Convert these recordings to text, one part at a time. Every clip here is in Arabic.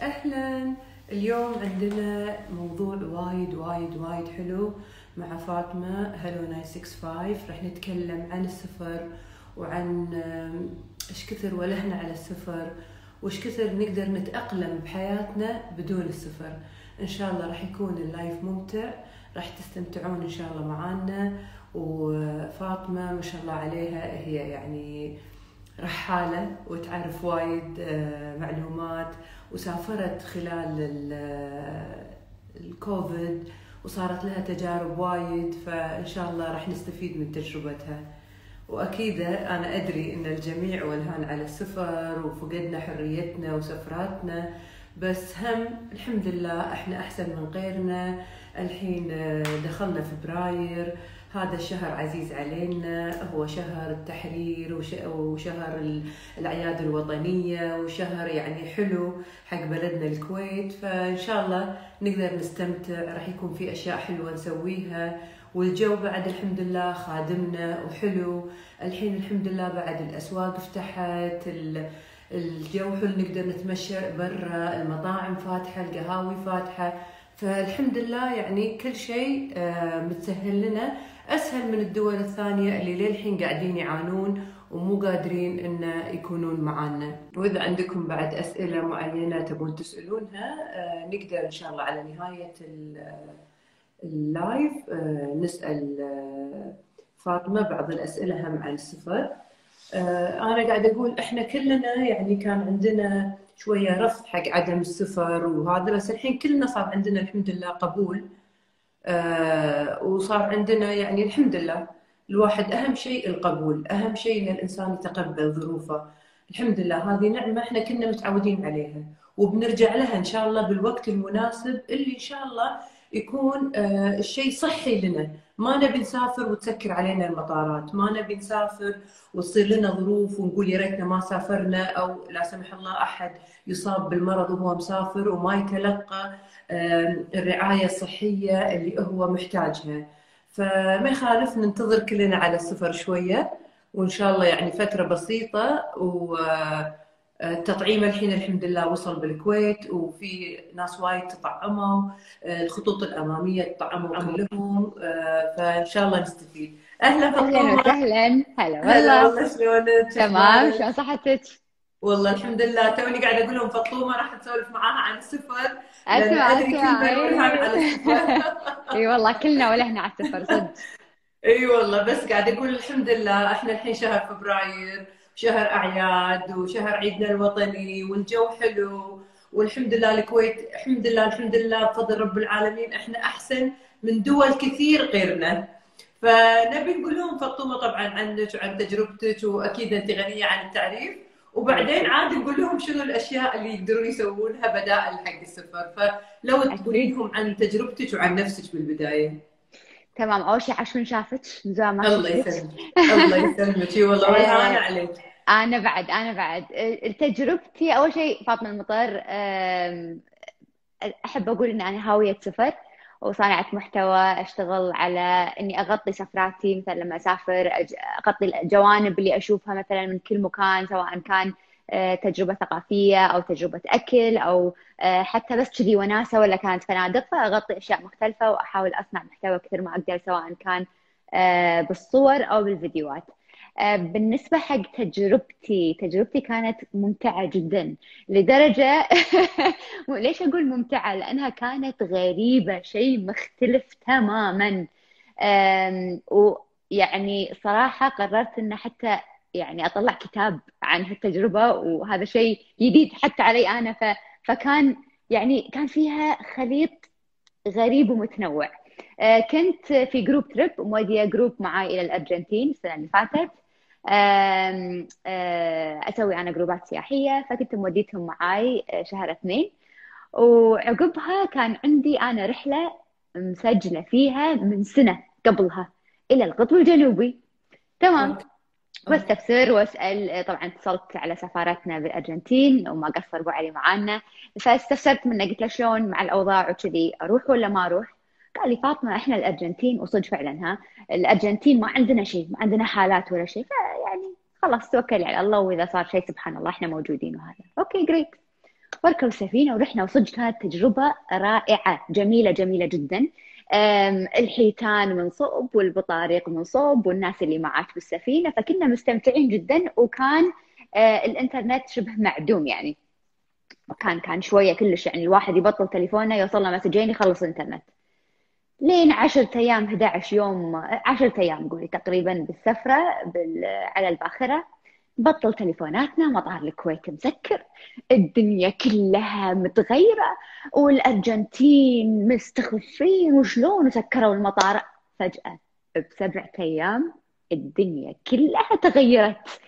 أهلا. اليوم عندنا موضوع وايد وايد وايد حلو مع فاطمة. هلو 965 راح نتكلم عن السفر وعن إيش كثر ولهنا على السفر وإيش كثر نقدر نتأقلم بحياتنا بدون السفر. إن شاء الله راح يكون اللايف ممتع. راح تستمتعون إن شاء الله معانا. وفاطمة ما شاء الله عليها هي يعني رحالة وتعرف وايد آه، معلومات. وسافرت خلال ال- آه، الكوفيد وصارت لها تجارب وايد فإن شاء الله راح نستفيد من تجربتها. وأكيد أنا أدري أن الجميع ولهان على السفر وفقدنا حريتنا وسفراتنا بس هم الحمد لله إحنا أحسن من غيرنا. الحين آه، دخلنا فبراير هذا الشهر عزيز علينا هو شهر التحرير وش- وشهر ال- الأعياد الوطنية وشهر يعني حلو حق بلدنا الكويت فإن شاء الله نقدر نستمتع. راح يكون في أشياء حلوة نسويها. والجو بعد الحمد لله خادمنا وحلو. الحين الحمد لله بعد الأسواق فتحت ال- الجو حلو نقدر نتمشى برا المطاعم فاتحة القهاوي فاتحة. فالحمد لله يعني كل شيء آه، متسهل لنا. أسهل من الدول الثانية اللي للحين قاعدين يعانون ومو قادرين إن يكونون معانا. وإذا عندكم بعد أسئلة معينة تبون تسألونها آه، نقدر إن شاء الله على نهاية ال- اللايف آه، نسأل آه، فاطمة بعض الأسئلة هم عن السفر. آه، أنا قاعدة أقول إحنا كلنا يعني كان عندنا شوية رفض حق عدم السفر وهذا بس الحين كلنا صار عندنا الحمد لله قبول آه، وصار عندنا يعني الحمد لله. الواحد أهم شيء القبول أهم شيء إن الإنسان يتقبل ظروفه. الحمد لله هذه نعمة إحنا كنا متعودين عليها. وبنرجع لها إن شاء الله بالوقت المناسب اللي إن شاء الله يكون آه، الشيء صحي لنا. ما نبي نسافر وتسكر علينا المطارات ما نبي نسافر وتصير لنا ظروف ونقول يا ريتنا ما سافرنا أو لا سمح الله أحد يصاب بالمرض وهو مسافر وما يتلقى آم، الرعاية الصحية اللي هو محتاجها. فما يخالف ننتظر كلنا على السفر شوية وإن شاء الله يعني فترة بسيطة والتطعيم الحين الحمد لله وصل بالكويت وفي ناس وايد تطعموا آه، الخطوط الأمامية تطعموا كلهم آه، فإن شاء الله نستفيد. أهلا أهلا فاطمة وسهلا هلا هلا شلونك؟ تمام؟ شلون صحتك؟ والله الحمد لله. توني قاعدة أقول لهم فطومة راح تسولف معاها عن السفر اسمع اسمع اي السفر. إي والله كلنا ولهنا على السفر صدق. إي والله بس قاعد أقول الحمد لله إحنا الحين شهر فبراير شهر أعياد وشهر عيدنا الوطني والجو حلو والحمد لله الكويت الحمد لله الحمد لله بفضل رب العالمين إحنا أحسن من دول كثير غيرنا. فنبي نقول لهم فطومه طبعا عنك وعن تجربتك وأكيد أنت غنية عن التعريف. وبعدين عاد نقول لهم شنو الأشياء اللي يقدرون يسوونها بدائل حق السفر. فلو تقولين أكيد. لهم عن تجربتك وعن نفسك بالبداية. تمام أول شيء عشان شافتك من زمان ما الله يسلمك الله يسلمك. اي والله آه، عليك. أنا بعد أنا بعد. تجربتي أول شيء فاطمة المطر أحب أقول إن أنا هاوية سفر وصانعة محتوى أشتغل على إني أغطي سفراتي مثلا لما أسافر أج- أغطي الجوانب اللي أشوفها مثلا من كل مكان سواء كان آه، تجربة ثقافية أو تجربة أكل أو آه، حتى بس كذي وناسة ولا كانت فنادق فأغطي أشياء مختلفة وأحاول أصنع محتوى كثر ما أقدر سواء كان آه، بالصور أو بالفيديوهات. بالنسبة حق تجربتي تجربتي كانت ممتعة جدا لدرجة ليش أقول ممتعة؟ لأنها كانت غريبة شيء مختلف تماما. ويعني صراحة قررت إن حتى يعني أطلع كتاب عن هالتجربة وهذا شيء جديد حتى علي أنا. ف... فكان يعني كان فيها خليط غريب ومتنوع. آه، كنت في group trip مودية group معاي إلى الأرجنتين السنة اللي فاتت. آه، أسوي أنا جروبات سياحية فكنت موديتهم معاي آه، شهر اثنين. وعقبها كان عندي أنا رحلة مسجلة فيها من سنة قبلها إلى القطب الجنوبي. تمام. واستفسر وأسأل طبعا اتصلت على سفارتنا بالأرجنتين وما قصر ابو علي معانا. فاستفسرت منه قلت له شلون مع الأوضاع وكذي أروح ولا ما أروح؟ قال لي فاطمة إحنا الأرجنتين وصدق فعلا ها الأرجنتين ما عندنا شيء ما عندنا حالات ولا شيء. فيعني خلاص توكلي على الله وإذا صار شيء سبحان الله إحنا موجودين وهذا. أوكي جريت وركبوا السفينة ورحنا وصدق كانت تجربة رائعة جميلة جميلة جدا. الحيتان من صوب والبطاريق من صوب والناس اللي معاك بالسفينة فكنا مستمتعين جدا وكان آه، الإنترنت شبه معدوم يعني. كان كان شوية كلش يعني الواحد يبطل تليفونه يوصل له مسجين يخلص إنترنت. لين 10 أيام 11 يوم 10 أيام قولي تقريبا بالسفرة بال... على الباخرة. بطل تليفوناتنا مطار الكويت مسكر الدنيا كلها متغيرة والأرجنتين مستخفين وشلون سكروا المطار؟ فجأة بسبعة أيام الدنيا كلها تغيرت.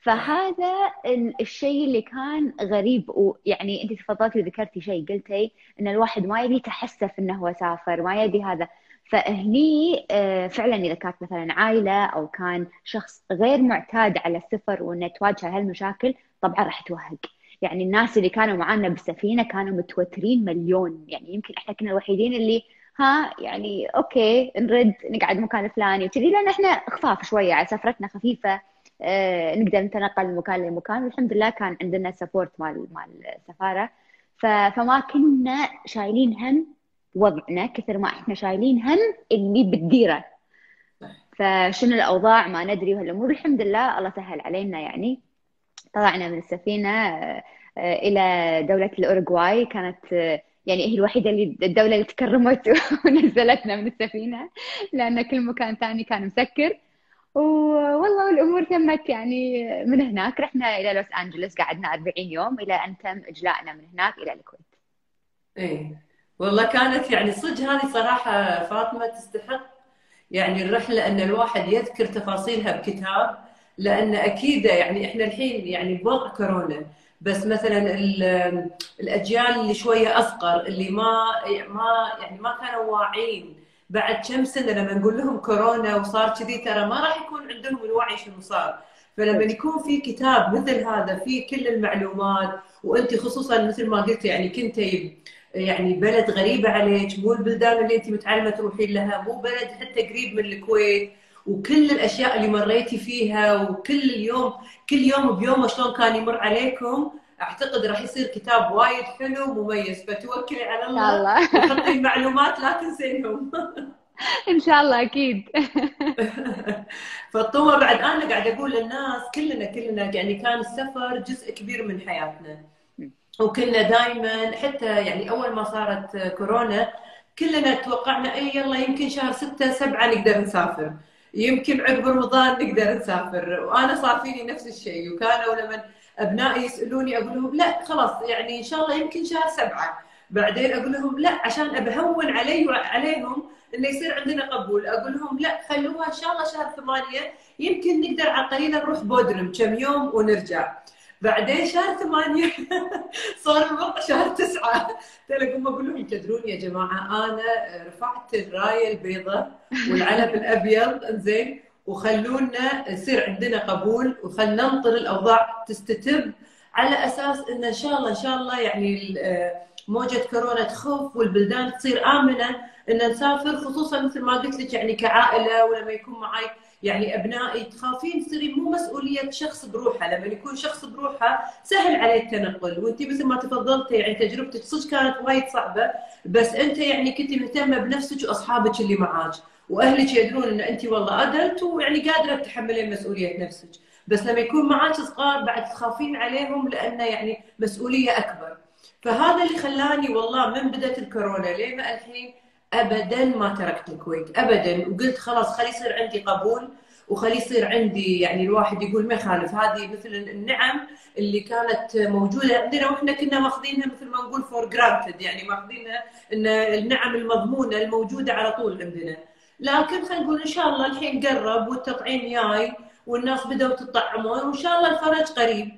فهذا الشيء اللي كان غريب ويعني أنت تفضلتي وذكرتي شيء قلتي إن الواحد ما يبي يتحسف إنه هو سافر ما يبي هذا. فهني آه، فعلا إذا كانت مثلا عائلة أو كان شخص غير معتاد على السفر وإنه تواجه هالمشاكل طبعا راح توهق يعني الناس اللي كانوا معنا بالسفينه كانوا متوترين مليون. يعني يمكن إحنا كنا الوحيدين اللي ها يعني okay نرد نقعد مكان الفلاني وكذي لأن إحنا خفاف شوية على سفرتنا خفيفة. آه، نقدر نتنقل من مكان لمكان. والحمد لله كان عندنا support مال مال السفاره فما كنا شايلين هم وضعنا كثر ما إحنا شايلين هم اللي بالديرة. فشنو الأوضاع؟ ما ندري. وهالامور الحمد لله الله سهل علينا يعني. طلعنا من السفينة آه، إلى دولة الأوروغواي. كانت يعني هي الوحيدة اللي الدولة اللي تكرمت ونزلتنا من السفينة لأن كل مكان ثاني كان مسكر. والله الأمور تمت يعني من هناك. رحنا إلى لوس أنجلوس قعدنا 40 يوم. إلى أن تم إجلائنا من هناك إلى الكويت. إيه. والله كانت يعني صدق هذه صراحة فاطمة تستحق يعني الرحلة أن الواحد يذكر تفاصيلها بكتاب لأن أكيد يعني إحنا الحين يعني بوضع كورونا بس مثلا الأجيال اللي شوية أصغر اللي ما ما يعني ما كانوا واعين بعد كم سنة لما نقول لهم كورونا وصار كذي ترى ما راح يكون عندهم الوعي شنو صار. فلما يكون في كتاب مثل هذا فيه كل المعلومات وأنت خصوصا مثل ما قلت يعني كنت يعني بلد غريبة عليك مو البلدان اللي أنت متعلمة تروحين لها مو بلد حتى قريب من الكويت. وكل الأشياء اللي مريتي فيها وكل اليوم كل يوم بيومه شلون كان يمر عليكم أعتقد راح يصير كتاب وايد حلو مميز. فتوكلي على الله وحطي المعلومات لا تنسينهم إن شاء الله أكيد. فالطومه بعد أنا قاعدة أقول للناس كلنا كلنا يعني كان السفر جزء كبير من حياتنا. وكنا دائما حتى يعني أول ما صارت كورونا كلنا توقعنا اي يلا يمكن شهر ستة سبعة نقدر نسافر. يمكن عقب رمضان نقدر نسافر. وأنا صار فيني نفس الشيء. وكانوا لما أبنائي يسألوني أقول لهم لا خلاص يعني إن شاء الله يمكن شهر سبعة. بعدين أقول لهم لا عشان أبهون علي عليهم انه يصير عندنا قبول. أقول لهم لا خلوها إن شاء الله شهر ثمانية يمكن نقدر على قليلا نروح بودرم كم يوم ونرجع. بعدين شهر ثمانية صار الوضع شهر تسعة. تلاقوا أقول لهم تدرون يا جماعة أنا رفعت الراية البيضاء والعلم الأبيض زين وخلونا يصير عندنا قبول وخلنا ننطر الأوضاع تستتب على أساس إن إن شاء الله إن شاء الله يعني موجة كورونا تخف والبلدان تصير آمنة إن نسافر خصوصا مثل ما قلت لك يعني كعائلة ولما يكون معي يعني أبنائي تخافين تصيري مو مسؤولية شخص بروحه. لما يكون شخص بروحه سهل عليه التنقل. وانت مثل ما تفضلتي يعني تجربتك صدق كانت وايد صعبة بس أنت يعني كنت مهتمة بنفسك وأصحابك اللي معاك. وأهلك يدرون إن انت والله adult ويعني قادرة تتحملين مسؤولية نفسك. بس لما يكون معك صغار بعد تخافين عليهم لأنه يعني مسؤولية أكبر. فهذا اللي خلاني والله من بدات الكورونا لين الحين ابدا ما تركت الكويت ابدا. وقلت خلاص خلي يصير عندي قبول وخلي يصير عندي يعني الواحد يقول ما يخالف. هذه مثل النعم اللي كانت موجودة عندنا وإحنا كنا ماخذينها مثل ما نقول for granted يعني ماخذينها إن النعم المضمونة الموجودة على طول عندنا. لكن خلينا نقول إن شاء الله الحين قرب والتطعيم جاي والناس بدأوا تطعمون وإن شاء الله الفرج قريب.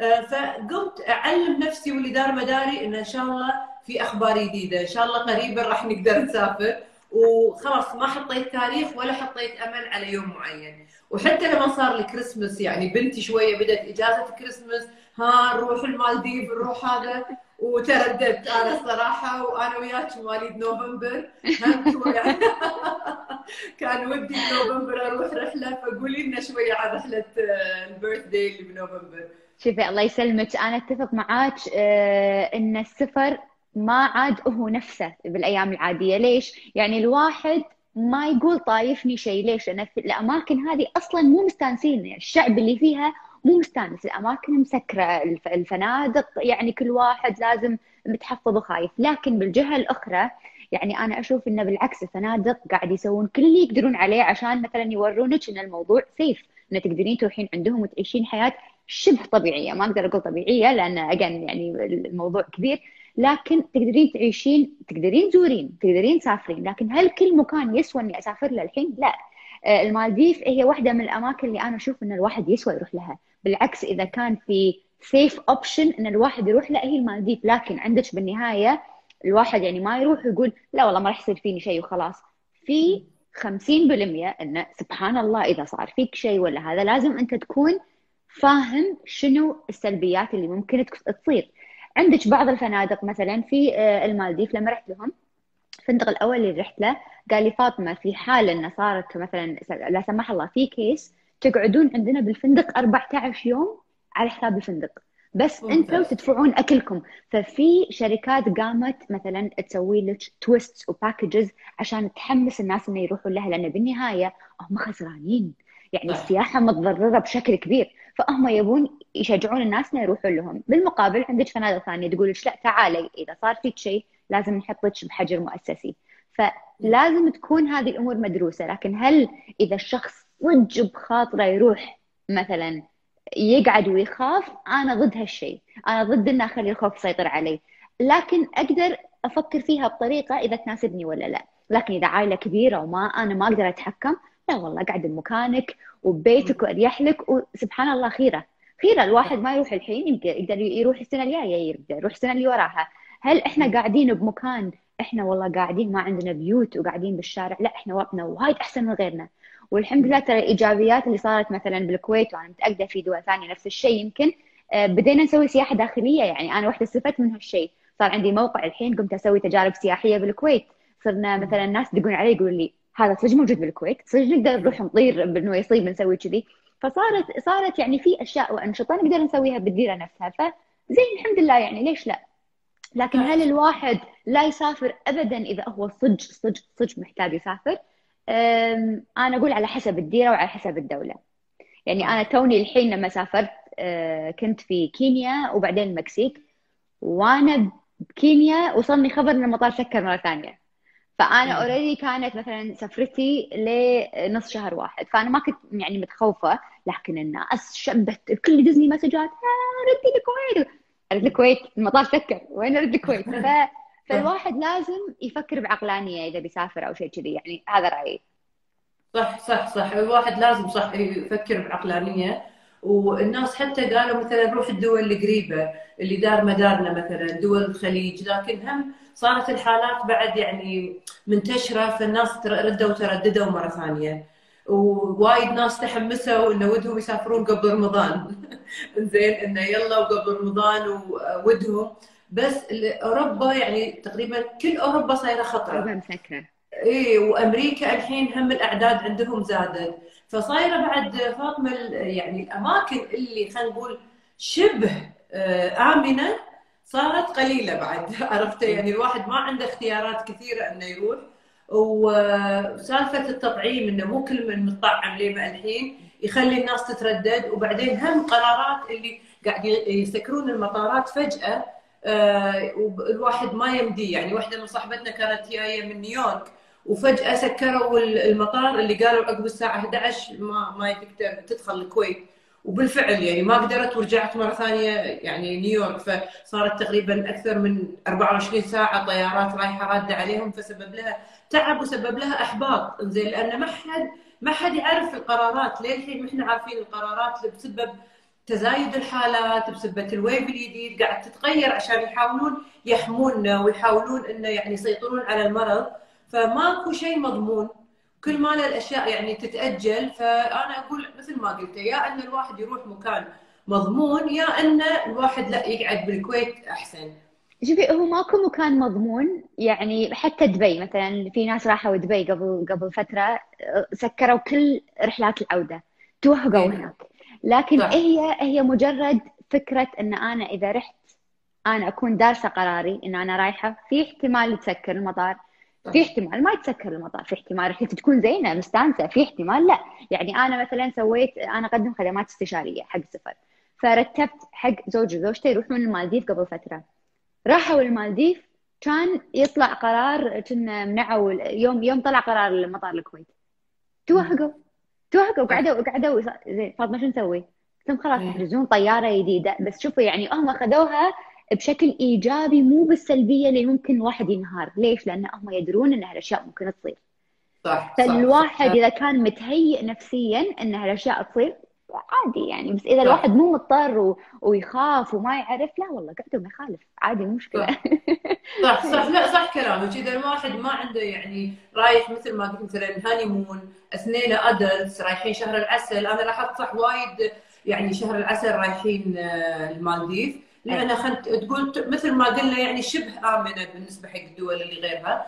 آه، فقمت أعلم نفسي واللي دار مداري إن إن شاء الله في أخبار جديدة. إن شاء الله قريبا راح نقدر نسافر. وخلاص ما حطيت تاريخ ولا حطيت أمل على يوم معين. وحتى لما صار الكريسماس يعني بنتي شوية بدأت إجازة الكريسماس. ها نروح المالديف نروح هذا. وترددت أنا الصراحه وأنا وياك مواليد نوفمبر. كان ودي بنوفمبر أروح رحلة فقولي لنا شوية عن رحلة البيرث داي اللي بنوفمبر. شوفي الله يسلمك. أنا أتفق معاك آه، إن السفر ما عاد هو نفسه بالأيام العادية. ليش؟ يعني الواحد ما يقول طايفني شيء. ليش؟ في الأماكن هذه أصلا مو مستانسين. يعني الشعب اللي فيها مو مستانس. الأماكن مسكرة. الفنادق. يعني كل واحد لازم متحفظ وخايف. لكن بالجهة الأخرى يعني أنا أشوف إنه بالعكس الفنادق قاعد يسوون كل اللي يقدرون عليه عشان مثلا يورونك ان الموضوع سيف إن تقدرين تروحين عندهم وتعيشين حياة شبه طبيعية. ما أقدر أقول طبيعية لأن اجين يعني الموضوع كبير. لكن تقدرين تعيشين تقدرين تزورين تقدرين تسافرين لكن هل كل مكان يسوى إني أسافر له الحين؟ لا. آه، المالديف هي واحدة من الأماكن اللي أنا أشوف إن الواحد يسوى يروح لها. بالعكس إذا كان في safe option إن الواحد يروح لها هي المالديف. لكن عندك بالنهاية الواحد يعني ما يروح ويقول لا والله ما راح يصير فيني شيء وخلاص. في 50% انه سبحان الله إذا صار فيك شيء ولا هذا لازم أنت تكون فاهم شنو السلبيات اللي ممكن تصير. عندك بعض الفنادق مثلا في آه، المالديف لما رحت لهم الفندق الأول اللي رحت له قال لي فاطمة في حال انه صارت مثلا لا سمح الله في case تقعدون عندنا بالفندق 14 يوم على حساب الفندق. بس أنتم تدفعون أكلكم. ففي شركات قامت مثلا تسوي لك twist و packages عشان تحمس الناس إنه يروحون لها لأن بالنهاية هم خسرانين. يعني السياحة متضررة بشكل كبير. فهم يبون يشجعون الناس إنه يروحون لهم. بالمقابل عندك فنادق ثانية تقول لك لا تعالي إذا صار فيك شيء لازم نحطك بحجر مؤسسي. فلازم تكون هذه الأمور مدروسة لكن هل إذا الشخص صدق بخاطره يروح مثلا يقعد ويخاف أنا ضد هالشيء أنا ضد ان أخلي الخوف يسيطر علي. لكن أقدر أفكر فيها بطريقة إذا تناسبني ولا لا. لكن إذا عائلة كبيرة وما أنا ما أقدر أتحكم لا والله قاعد بمكانك وببيتك وأريح لك وسبحان الله خيرة. خيرة الواحد ما يروح الحين يقدر يروح السنة الجاية يقدر يروح السنة اللي وراها. هل إحنا قاعدين بمكان؟ إحنا والله قاعدين ما عندنا بيوت وقاعدين بالشارع لا إحنا وضعنا وايد أحسن من غيرنا. والحمد لله ترى الإيجابيات اللي صارت مثلا بالكويت وأنا متأكدة في دول ثانية نفس الشيء يمكن آه، بدينا نسوي سياحة داخلية. يعني أنا واحدة استفدت من هالشيء صار عندي موقع الحين قمت أسوي تجارب سياحية بالكويت. صرنا مثلا الناس يدقون علي يقولون لي هذا صدق موجود بالكويت صدق نقدر نروح نطير بانه يصيب نسوي كذي. فصارت صارت يعني في أشياء وأنشطة نقدر نسويها بالديرة نفسها. فزين الحمد لله يعني ليش لا؟ لكن هل الواحد لا يسافر ابدا إذا هو صدق صدق صدق محتاج يسافر؟ أنا أقول على حسب الديرة وعلى حسب الدولة. يعني أنا توني الحين لما سافرت أه، كنت في كينيا وبعدين المكسيك وأنا بكينيا وصلني خبر إن المطار سكر مرة ثانية. فأنا already كانت مثلا سفرتي لنص شهر واحد. فأنا ما كنت يعني متخوفة لكن الناس شبت كل دازين لي مسجات ردي الكويت. ارد الكويت المطار سكر وين ارد الكويت؟ ف... فالواحد لازم يفكر بعقلانية إذا بيسافر أو شيء كذي. يعني هذا رأيي. صح صح صح. الواحد لازم صح يفكر بعقلانية. والناس حتى قالوا مثلا روح الدول القريبة اللي دار مدارنا مثلا دول الخليج لكن هم صارت الحالات بعد يعني منتشرة فالناس ردوا وترددوا مرة ثانية. ووايد ناس تحمسوا إنه ودهم يسافرون قبل رمضان. زين إنه يلا وقبل رمضان وودهم بس أوروبا يعني تقريبا كل أوروبا صايرة خطرة. أوروبا مسكرة. إي وأمريكا الحين هم الأعداد عندهم زادت. فصايرة بعد فاطمة يعني الأماكن اللي خلينا نقول شبه آه، آمنة صارت قليلة بعد عرفت؟ يعني الواحد ما عنده اختيارات كثيرة إنه يروح. وسالفة التطعيم إنه مو كل من متطعم لما الحين يخلي الناس تتردد. وبعدين هم قرارات اللي قاعد يسكرون المطارات فجأة آه، والواحد ما يمدي يعني واحدة من صاحبتنا كانت جاية من نيويورك وفجأة سكروا المطار اللي قالوا عقب الساعة 11 ما ما تقدر تدخل الكويت. وبالفعل يعني ما قدرت ورجعت مرة ثانية يعني نيويورك فصارت تقريبا أكثر من 24 ساعة طيارات رايحة رادة عليهم فسبب لها تعب وسبب لها إحباط. زين لأن ما حد ما حد يعرف القرارات. للحين ما إحنا عارفين القرارات اللي بسبب تزايد الحالات بسبب الويف الجديد قاعد تتغير عشان يحاولون يحمونا ويحاولون إنه يعني يسيطرون على المرض. فماكو شيء مضمون كل ما الأشياء يعني تتأجل فأنا أقول مثل ما قلت يا إن الواحد يروح مكان مضمون يا إن الواحد لا يقعد بالكويت أحسن شوفي هو ماكو مكان مضمون يعني حتى دبي مثلا في ناس راحوا دبي قبل قبل فترة سكروا كل رحلات العودة توهقوا إيه. هناك لكن صح. هي هي مجرد فكرة إن أنا إذا رحت أنا أكون دارسة قراري إن أنا رايحة في احتمال يتسكر المطار في احتمال ما يتسكر المطار في احتمال رحلتي تكون زينة مستانسة في احتمال لا. يعني أنا مثلا سويت أنا أقدم خدمات استشارية حق السفر فرتبت حق زوج وزوجته يروحون المالديف قبل فترة. راحوا المالديف كان يطلع قرار كنا منعوا يوم يوم طلع قرار مطار الكويت. توهقوا توهقوا قعدوا قعدوا زين فاطمة شو نسوي؟ قلت خلاص تحجزون طيارة جديدة بس شوفوا يعني هم اخذوها بشكل إيجابي مو بالسلبيه اللي ممكن الواحد ينهار، ليش؟ لأن هم يدرون إن هالأشياء ممكن تصير. صح فالواحد صح. إذا كان متهيئ نفسيا إن هالأشياء تصير عادي يعني. بس إذا الواحد مو مضطر و... ويخاف وما يعرف لا والله قعدوا ما يخالف. عادي مو مشكلة. صح. صح لا صح كلامك. إذا الواحد ما عنده يعني رايح مثل ما قلت مثلا honeymoon اثنين adults رايحين شهر العسل أنا لاحظت صح وايد يعني شهر العسل رايحين المالديف. لأن خل نقول مثل ما قلنا يعني شبه آمنة بالنسبة حق الدول اللي غيرها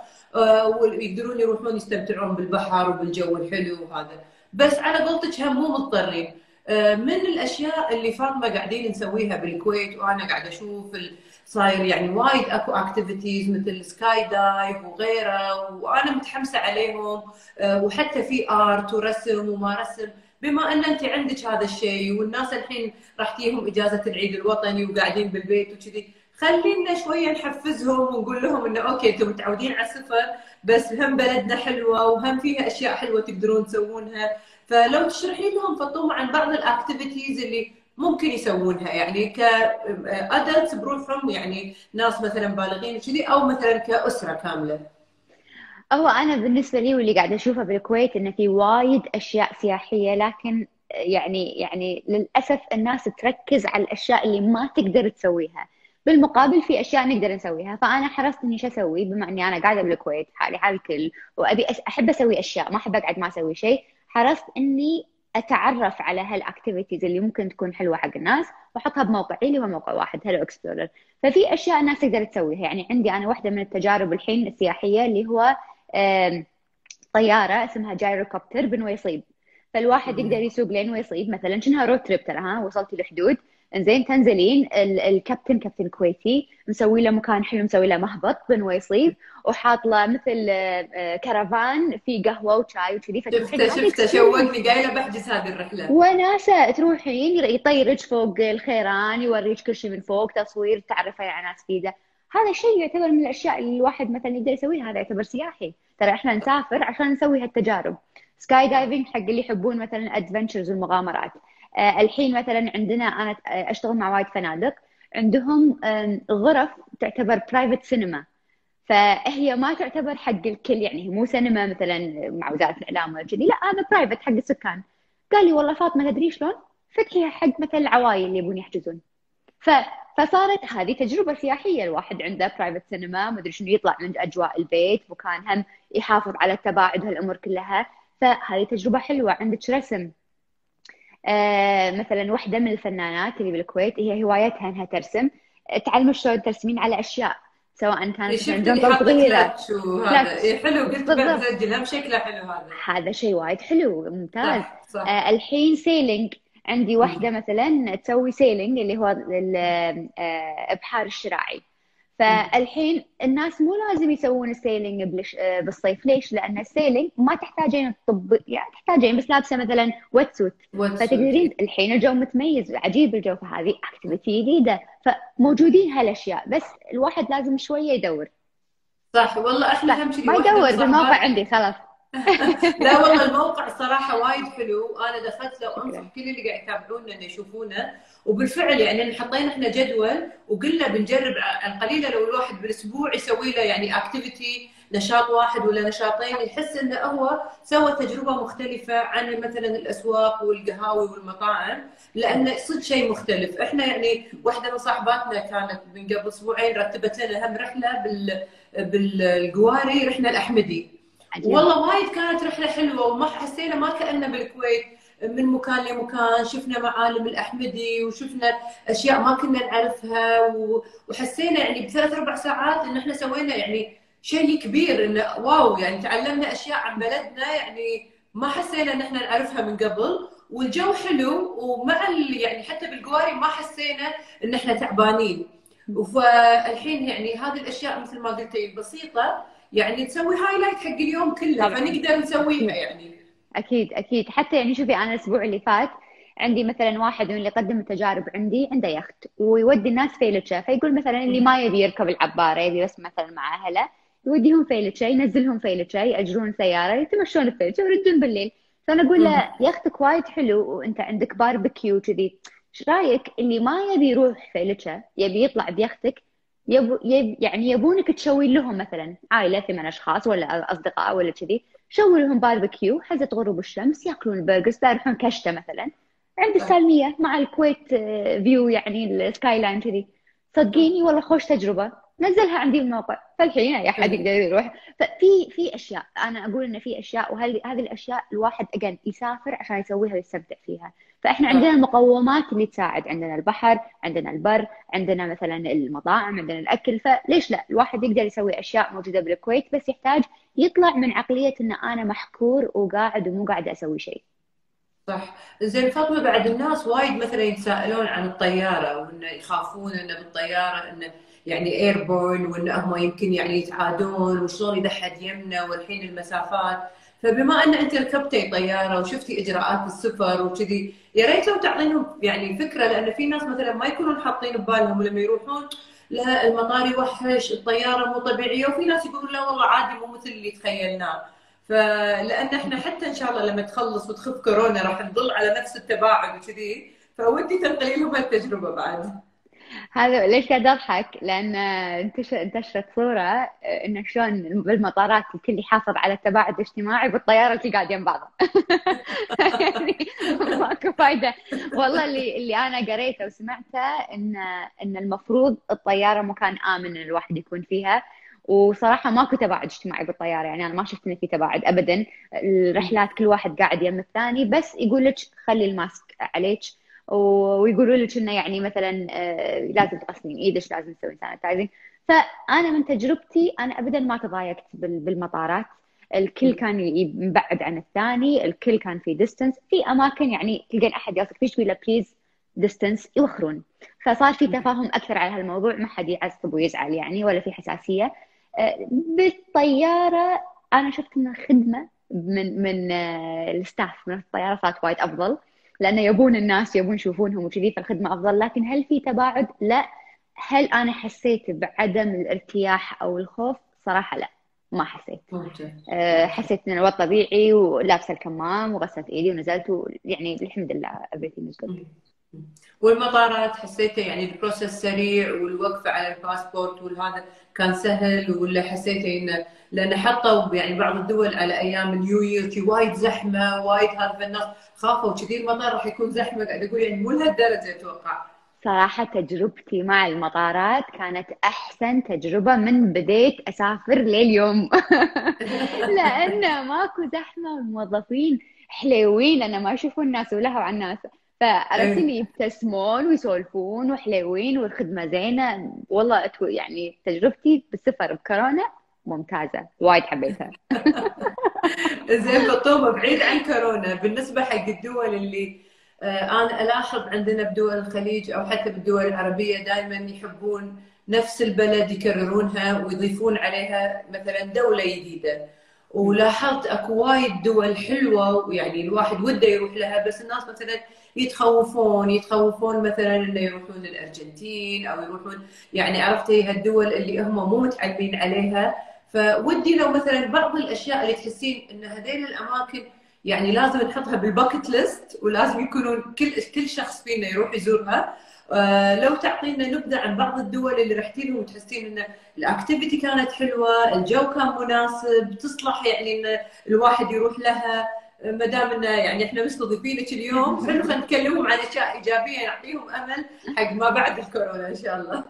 ويقدرون يروحون يستمتعون بالبحر وبالجو الحلو وهذا. بس على قولتك هم مو مضطرين. من الأشياء اللي فاطمة قاعدين نسويها بالكويت وأنا قاعدة أشوف صاير يعني وايد أكو activities مثل skydive وغيره وأنا متحمسة عليهم. وحتى في art ورسم وما رسم. بما أن أنت عندك هذا الشيء والناس الحين راح تجيهم إجازة العيد الوطني وقاعدين بالبيت وكذي خلينا شوية نحفزهم ونقول لهم إنه okay أنتم متعودين على السفر بس هم بلدنا حلوة وهم فيها أشياء حلوة تقدرون تسوونها. فلو تشرحي لهم فطومة عن بعض ال activities اللي ممكن يسوونها يعني ك adults بروحهم يعني ناس مثلا بالغين وكذي أو مثلا كأسرة كاملة. هو أنا بالنسبة لي واللي قاعدة أشوفه بالكويت إنه في وايد أشياء سياحية لكن يعني يعني للأسف الناس تركز على الأشياء اللي ما تقدر تسويها. بالمقابل في أشياء نقدر نسويها. فأنا حرصت إني شو أسوي؟ بما إني أنا قاعدة بالكويت حالي حال الكل وأبي أحب أسوي أشياء ما أحب أقعد ما أسوي شيء. حرصت إني أتعرف على هال activities اللي ممكن تكون حلوة حق الناس وأحطها بموقعي اللي هو موقع واحد Hello Explorer. ففي أشياء الناس تقدر تسويها. يعني عندي أنا واحدة من التجارب الحين السياحية اللي هو طيارة اسمها جايروكوبتر بنويصيب فالواحد يقدر يسوق لين ويصيب. مثلا كأنها رود تريب ترى ها؟ وصلتي الحدود إنزين تنزلين الكابتن كابتن كويتي مسوي له مكان حلو مسوي له مهبط بن ويصيب وحاط له مثل كرفان في قهوة وشاي وكذي. شفته شفته شوقني قايله بحجز هذه الرحلة. وناسه تروحين يطيرك فوق الخيران يوريك كل شيء من فوق تصوير تعرفي على ناس جديده هذا الشيء يعتبر من الأشياء اللي الواحد مثلا يقدر يسويها هذا يعتبر سياحي. ترى إحنا نسافر عشان نسوي هالتجارب. skydiving حق اللي يحبون مثلا adventures والمغامرات. آه الحين مثلا عندنا أنا أشتغل مع وايد فنادق. عندهم غرف تعتبر private سينما فهي ما تعتبر حق الكل يعني مو سينما مثلا مع وزارة الإعلام ولا كذي. لا هذا private حق السكان. قال لي والله فاطمة تدري شلون؟ فتحيها حق مثلا العوايل اللي يبون يحجزون. ف... فصارت هذه تجربة سياحية. الواحد عنده private سينما مدري شنو يطلع من أجواء البيت مكان هم يحافظ على التباعد هالامور كلها. فهذه تجربة حلوة عندك رسم؟ آه مثلا واحدة من الفنانات اللي بالكويت هي هوايتها إنها ترسم. تعلم شلون ترسمين على أشياء سواء كانت جنطة صغيرة. هذا؟ حلو قلت بسجل هم شكله حلو هذا. هذا شيء وايد حلو ممتاز صح. صح. آه الحين sailing. عندي واحدة مثلا تسوي sailing اللي هو الابحار الشراعي. فالحين الناس مو لازم يسوون ال sailing بالصيف. ليش؟ لأن ال sailing ما تحتاجين الطب يعني تحتاجين بس لابسة مثلا wetsuit فتقدرين الحين الجو متميز عجيب الجو فهذه activity جديدة. فموجودين هالأشياء بس الواحد لازم شوية يدور. صح والله إحنا أهم شيء ما يدور بالموقع عندي خلاص. لا والله الموقع صراحة وايد حلو. أنا دخلت له وأنصح كل اللي قاعد يتابعونا إنه يشوفونه. وبالفعل يعني حطينا إحنا جدول وقلنا بنجرب القليلة لو الواحد بالأسبوع يسوي له يعني اكتيفيتي نشاط واحد ولا نشاطين يحس إنه هو سوى تجربة مختلفة عن مثلا الأسواق والقهاوي والمطاعم. لأنه صدق شيء مختلف. إحنا يعني واحدة من صاحباتنا كانت من قبل أسبوعين رتبت لنا هم رحلة بال بالقواري رحنا الأحمدي. عجيب. والله وايد كانت رحلة حلوة وما حسينا ما كاننا بالكويت من مكان لمكان شفنا معالم الأحمدي وشفنا أشياء ما كنا نعرفها وحسينا يعني بثلاث أربع ساعات إن إحنا سوينا يعني شيء كبير انه واو يعني تعلمنا أشياء عن بلدنا يعني ما حسينا إن إحنا نعرفها من قبل والجو حلو ومع يعني حتى بالقواري ما حسينا إن إحنا تعبانين فالحين يعني هذه الأشياء مثل ما قلتي البسيطه يعني تسوي highlight حق اليوم كله فنقدر نسويها يعني. أكيد أكيد. حتى يعني شوفي أنا الأسبوع اللي فات عندي مثلا واحد من اللي قدم التجارب عندي عنده يخت ويودي الناس فيلچا فيقول مثلا اللي ما يبي يركب العبارة يبي بس مثلا مع أهله يوديهم فيلچا ينزلهم فيلچا يأجرون سيارة يتمشون الفيلچا ويردون بالليل. فأنا أقول له يختك وايد حلو وأنت عندك باربيكيو كذي إيش رأيك اللي ما يبي يروح فيلچا يبي يطلع بيختك يب... يب... يعني يبونك تشوي لهم مثلا عائله ثمان أشخاص ولا أصدقاء ولا كذي شوي لهم باربيكيو حزة غروب الشمس يأكلون ال burgers يروحون كشته مثلا. عند السالمية مع الكويت view يعني ال skyline كذي. صدقيني والله خوش تجربة. نزلها عندي الموقع. فالحين أي أحد يقدر يروح. ففي في أشياء أنا أقول إن في أشياء وهذه هذه الأشياء الواحد أجل يسافر عشان يسويها ويستمتع فيها. فإحنا عندنا المقومات اللي تساعد. عندنا البحر عندنا البر عندنا مثلا المطاعم عندنا الأكل. فليش لا؟ الواحد يقدر يسوي أشياء موجودة بالكويت بس يحتاج يطلع من عقلية إن أنا محكور وقاعد ومو قاعد أسوي شيء. صح. زين فاطمة بعد الناس وايد مثلا يتساءلون عن الطيارة وإنه يخافون إنه بالطيارة إنه يعني ايربورن وان هم يمكن يعني يتعادون وشلون اذا حد يمنا والحين المسافات. فبما إن أنت ركبتي طيارة وشفتي إجراءات السفر وكذي يا ريت لو تعطينهم يعني فكرة لأن في ناس مثلا ما يكونون حاطين ببالهم لما يروحون لا المطار يوحش الطيارة مو طبيعية وفي ناس يقولون لا والله عادي مو مثل اللي تخيلناه. فلأن إحنا حتى إن شاء الله لما تخلص وتخف كورونا راح نظل على نفس التباعد وكذي. فودي تنقلي لهم التجربه بعد. هذا ليش قاعد أضحك؟ لأن انتشرت صورة آه، إنه شلون بالمطارات الكل يحافظ على التباعد الاجتماعي بالطيارة الكل قاعد يم بعضه. يعني ماكو فايدة. والله اللي اللي أنا قريته وسمعته ان إن المفروض الطيارة مكان آمن الواحد يكون فيها. وصراحة ماكو تباعد اجتماعي بالطيارة. يعني أنا ما شفت إنه في تباعد ابدا. الرحلات كل واحد قاعد يم الثاني بس يقول لك خلي ال mask عليك. ويقولوا لك انه يعني مثلا آه، لازم تغسلين إيدك لازم تسوين sanitizing فأنا من تجربتي أنا ابدا ما تضايقت بالمطارات. الكل كان يبعد عن الثاني الكل كان في distance في أماكن يعني تلقين أحد يصك فيش له please distance يوخرون. فصار في تفاهم أكثر على هالموضوع ما حد يعصب ويزعل يعني ولا في حساسية. آه، بالطيارة أنا شفت ان الخدمه من من آه، ال staff من الطيارة صارت وايد أفضل. لأنه يبون الناس يبون يشوفونهم وكذي فالخدمة أفضل. لكن هل في تباعد؟ لا. هل أنا حسيت بعدم الارتياح أو الخوف؟ صراحة لا ما حسيت. أه حسيت إن الوضع طبيعي ولابسة الكمام وغسلت إيدي ونزلت يعني الحمد لله everything is good. والمطارات حسيتي يعني ال process سريع والوقفه على الباسبورت والهذا كان سهل ولا حسيتي انه لأن حطوا يعني بعض الدول على أيام ال new year وايد زحمة وايد هذا فالناس خافوا كذي المطار راح يكون زحمة قاعد أقول يعني مو لهالدرجة أتوقع. صراحة تجربتي مع المطارات كانت أحسن تجربة من بديت أسافر لليوم. لأن ماكو زحمة الموظفين حليوين لأن ما يشوفون الناس ولهوا على الناس فعرفت اللي يبتسمون ويسولفون وحليوين والخدمة زينة. والله يعني تجربتي بالسفر بكورونا ممتازة وايد حبيتها. زين فطوبة بعيد عن كورونا. بالنسبة حق الدول اللي آه، أنا ألاحظ عندنا بدول الخليج أو حتى بالدول العربية دائما يحبون نفس البلد يكررونها ويضيفون عليها مثلا دولة جديدة. ولاحظت أكو وايد دول حلوة ويعني الواحد وده يروح لها بس الناس مثلا يتخوفون يتخوفون مثلا إنه يروحون الارجنتين أو يروحون يعني عرفتي هالدول اللي هم مو متعلمين عليها. فودي لو مثلا بعض الأشياء اللي تحسين إن هذيل الأماكن يعني لازم نحطها بال bucket list ولازم يكونون كل كل شخص فينا يروح يزورها. لو تعطينا نبذة عن بعض الدول اللي رحتي لهم وتحسين إن ال activity كانت حلوة، الجو كان مناسب، تصلح يعني إن الواحد يروح لها ما دام انه يعني إحنا مستضيفينك اليوم حلو خلينا نتكلمهم عن أشياء إيجابية نعطيهم أمل حق ما بعد الكورونا إن شاء الله.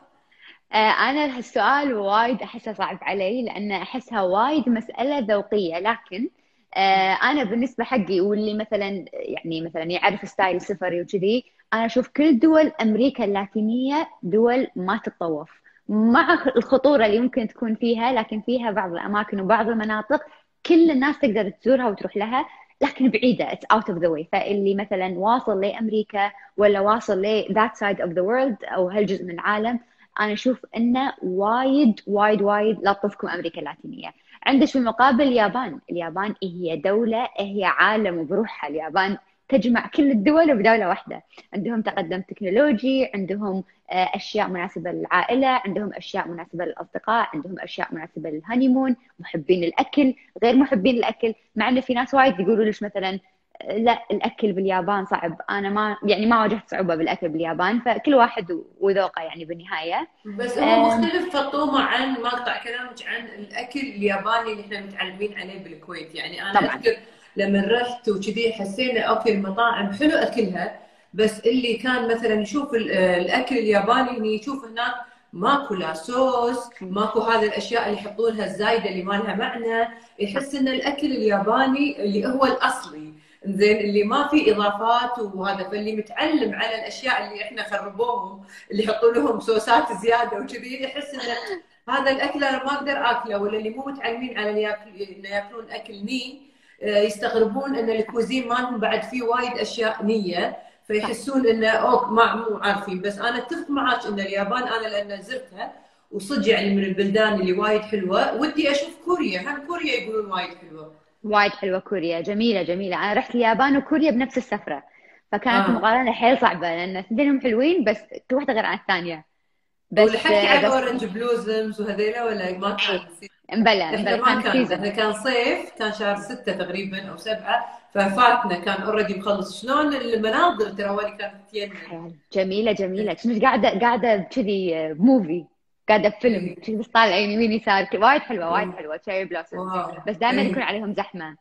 آه، أنا هالسؤال وايد أحسه صعب علي لأن أحسها وايد مسألة ذوقية لكن آه، أنا بالنسبة حقي واللي مثلا يعني مثلا يعرف style سفري وكذي أنا أشوف كل دول أمريكا اللاتينية دول ما تتطوف. مع الخطورة اللي ممكن تكون فيها لكن فيها بعض الأماكن وبعض المناطق كل الناس تقدر تزورها وتروح لها لكن بعيدة it's out of the way فاللي مثلا واصل لأمريكا ولا واصل ل that side of the world أو هالجزء من العالم أنا أشوف إنه وايد وايد وايد لطفكم أمريكا اللاتينية. عندك في المقابل اليابان. اليابان هي دولة هي عالم بروحها اليابان تجمع كل الدول بدولة واحدة. عندهم تقدم تكنولوجي عندهم آه، أشياء مناسبة للعائلة عندهم أشياء مناسبة للأصدقاء عندهم أشياء مناسبة لل honeymoon محبين الأكل. غير محبين الأكل مع أن في ناس وايد يقولوا ليش مثلا لا الأكل باليابان صعب. أنا ما يعني ما واجهت صعوبة بالأكل باليابان فكل واحد وذوقه يعني بالنهاية. بس هو مختلف فطومة عن ما اقطع كلامك عن الأكل الياباني اللي إحنا متعلمين عليه بالكويت. يعني أنا طبعا. أذكر لما رحت وكذي حسينا أوكي المطاعم حلو أكلها بس اللي كان مثلا يشوف الأكل الياباني انه يشوف هناك ماكو لا صوص ماكو هذه الأشياء اللي يحطونها الزايدة اللي ما لها معنى يحس إن الأكل الياباني اللي هو الأصلي. زين اللي ما في إضافات وهذا فاللي متعلم على الأشياء اللي إحنا خربوهم اللي يحطوا لهم صوصات زيادة وكذي يحس ان هذا الأكل أنا ما أقدر آكله ولا اللي مو متعلمين على إنه ياكلون أكل ني آه، يستغربون إن الكوزين مالهم بعد فيه وايد أشياء نية فيحسون إنه أوك ما مو عارفين. بس أنا اتفق معك إن اليابان أنا لأن زرتها وصدق يعني من البلدان اللي وايد حلوة ودي أشوف كوريا. هم كوريا يقولون وايد حلوة؟ وايد حلوة كوريا جميلة جميلة. أنا رحت اليابان وكوريا بنفس السفرة. فكانت آه. مقارنه حيل صعبة لأن اثنينهم حلوين بس كل واحدة غير عن الثانية. بس حكي عن orange blossoms وهذيلا ولا ما كان؟ مبلى مبلى كان season إحنا كان صيف كان شهر ستة تقريبا أو سبعة ففاتنا كان already مخلص. شلون المناظر ترى كانت تجنن جميلة جميلة. كنت قاعدة قاعدة كذي ب movie قاعدة بفيلم بس طالعين يمين يسار وايد حلوة وايد حلوة cherry blossom بس دائما يكون عليهم زحمة.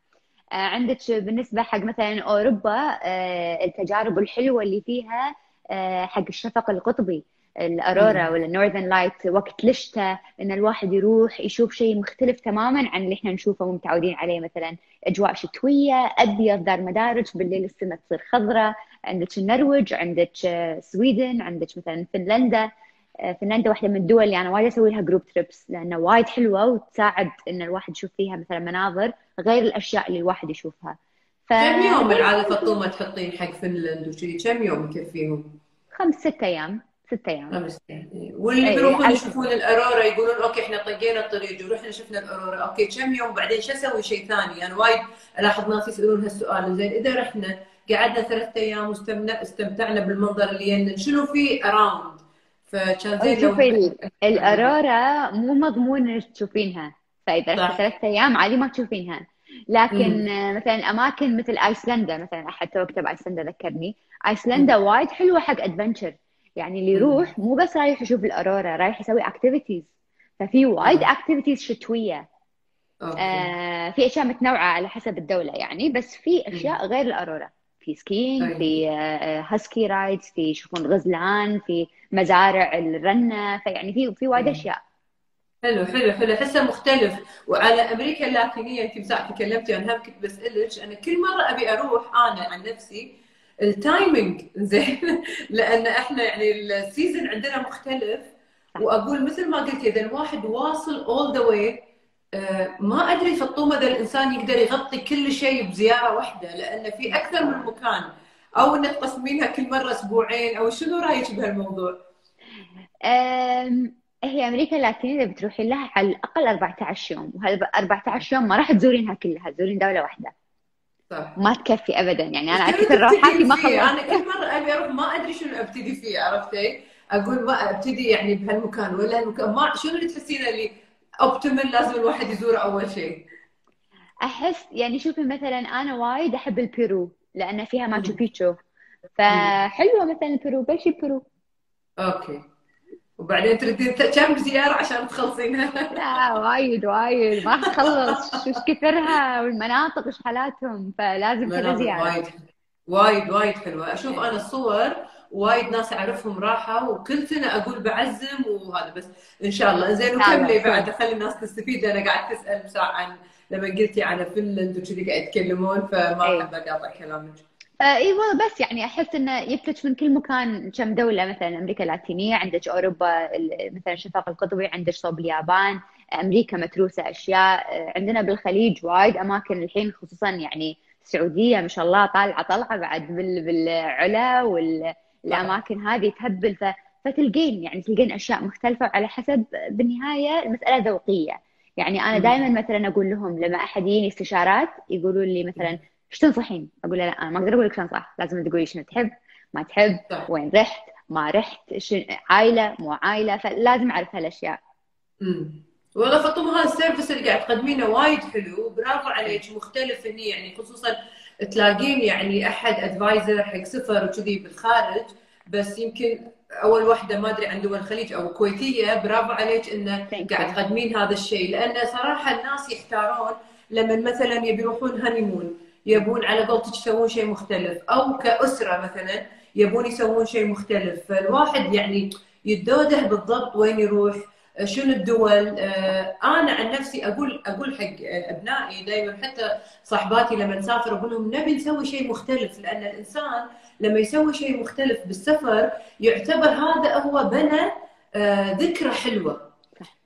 آه، عندك بالنسبة حق مثلا أوروبا آه، التجارب الحلوة اللي فيها آه، حق الشفق القطبي ال aurora ولا ال northern light وقت الشتاء إن الواحد يروح يشوف شيء مختلف تماما عن اللي إحنا نشوفه ومتعودين عليه مثلا أجواء شتوية أبيض دار مدارك بالليل السماء تصير خضراء عندك النرويج عندك Sweden عندك مثلا فنلندا. فنلندا واحدة من الدول اللي أنا وايد أسوي لها group trips لأنها وايد حلوة وتساعد إن الواحد يشوف فيها مثلا مناظر غير الأشياء اللي الواحد يشوفها. ف... كم يوم العادة فطومة تحطين حق فنلند وكذي كم يوم يكفيهم؟ خمس ست أيام ست أيام. خمس أيام. واللي بيروحون يشوفون ال aurora يقولون okay إحنا طقينا الطريق ورحنا شفنا ال aurora. okay كم يوم بعدين شو أسوي شيء ثاني؟ يعني وايد ألاحظ ناس يسألون هالسؤال. زين إذا رحنا قعدنا ثلاث أيام واستمتعنا بالمنظر اللي ينا شنو في around المكان شوفي ال aurora مو مضمون إنك تشوفينها. فإذا رحت ثلاث أيام عادي ما تشوفينها. لكن مم. مثلا أماكن مثل ايسلندا مثلا أحد تو كتب ايسلندا ذكرني. ايسلندا وايد حلوة حق adventure يعني اللي يروح مو بس رايح يشوف ال aurora رايح يسوي activities ففي وايد activities شتوية. آه في أشياء متنوعة على حسب الدولة يعني بس في أشياء غير ال aurora في skiing طيب. في husky rides في يشوفون غزلان في مزارع الرنة فيعني في في وايد أشياء. حلو حلو حلو. أحسه مختلف. وعلى أمريكا اللاتينيه أنت مساع تكلمتي عنها كنت بسالك أنا كل مرة أبي أروح أنا عن نفسي. ال timing زين. لأن إحنا يعني ال season عندنا مختلف. وأقول مثل ما قلتي إذا الواحد واصل all the way ما أدري فطومة إذا الإنسان يقدر يغطي كل شيء بزيارة واحدة لأن في أكثر من مكان. أو انك تقسمينها كل مرة أسبوعين أو شنو رأيك بهالموضوع؟ هي أمريكا اللاتينية إذا بتروحين لها على الأقل 14 يوم وهذا 14 يوم ما راح تزورينها كلها تزورين دولة واحدة صح ما تكفي ابدا يعني أنا أكثر راحاتي ما خلصت أنا كل مرة أبي أروح ما أدري شنو أبتدي فيه عرفتي؟ أقول ما أبتدي يعني بهالمكان ولا المكان ما شنو اللي تحسينه اللي optimal لازم الواحد يزوره أول شيء؟ أحس يعني شوفي مثلا أنا وايد أحب البيرو لأن فيها ماتشو بيتشو. فحلوة مثلا البيرو بلشي بيرو okay. وبعدين تردين كم زيارة عشان تخلصينها؟ لا وايد وايد. ما تخلص شو كثرها والمناطق إيش حالاتهم. فلازم كذا زيارة. وايد. وايد وايد حلوة. أشوف أنا الصور وايد ناس أعرفهم راحوا وكل سنة أقول بعزم وهذا بس. إن شاء الله. زين وكملي بعد. خلي الناس تستفيد. أنا قاعد تسأل عن لما قلتي على فنلند وكذي قاعد يتكلمون فما إيه. أحب أقاطع كلامك آه إي والله بس يعني أحس إنه يفتش من كل مكان كم دولة مثلا أمريكا اللاتينية عندك أوروبا مثلا الشفاق القطبي عندك صوب اليابان أمريكا متروسة أشياء. آه، عندنا بالخليج وايد أماكن الحين خصوصا يعني السعودية ما شاء الله طالعة طلعه بعد بالعلا والاماكن هذه تهبل ف فتلقين يعني تلقين أشياء مختلفة على حسب بالنهاية المسألة ذوقية. يعني أنا دائما مثلا أقول لهم لما أحد يجيني استشارات يقولوا لي مثلا إيش تنصحين؟ أقول له لا أنا ما أقدر أقول لك شو انصح لازم تقولي شنو تحب ما تحب وين رحت ما رحت عائله مو عائله فلازم أعرف هالأشياء. امم والله فاطمه هذا ال service اللي قاعد تقدمينه وايد حلو برافو عليك مختلف هني يعني خصوصا تلاقين يعني أحد advisor حق سفر وكذي بالخارج بس يمكن أول واحدة ما أدري عن دول الخليج أو كويتيه برافو عليك انه قاعد تقدمين هذا الشيء. لأن صراحة الناس يحتارون لما مثلا يبي يروحون هانيمون يبون على قولتك يسوون شيء مختلف. أو كأسرة مثلا يبون يسوون شيء مختلف. فالواحد يعني يتدوده بالضبط وين يروح شنو الدول. آه، أنا عن نفسي أقول أقول حق أبنائي دائما حتى صاحباتي لما نسافر أقول لهم نبي نسوي شيء مختلف. لأن الإنسان لما يسوي شيء مختلف بالسفر يعتبر هذا هو بنى آه، ذكرى حلوة.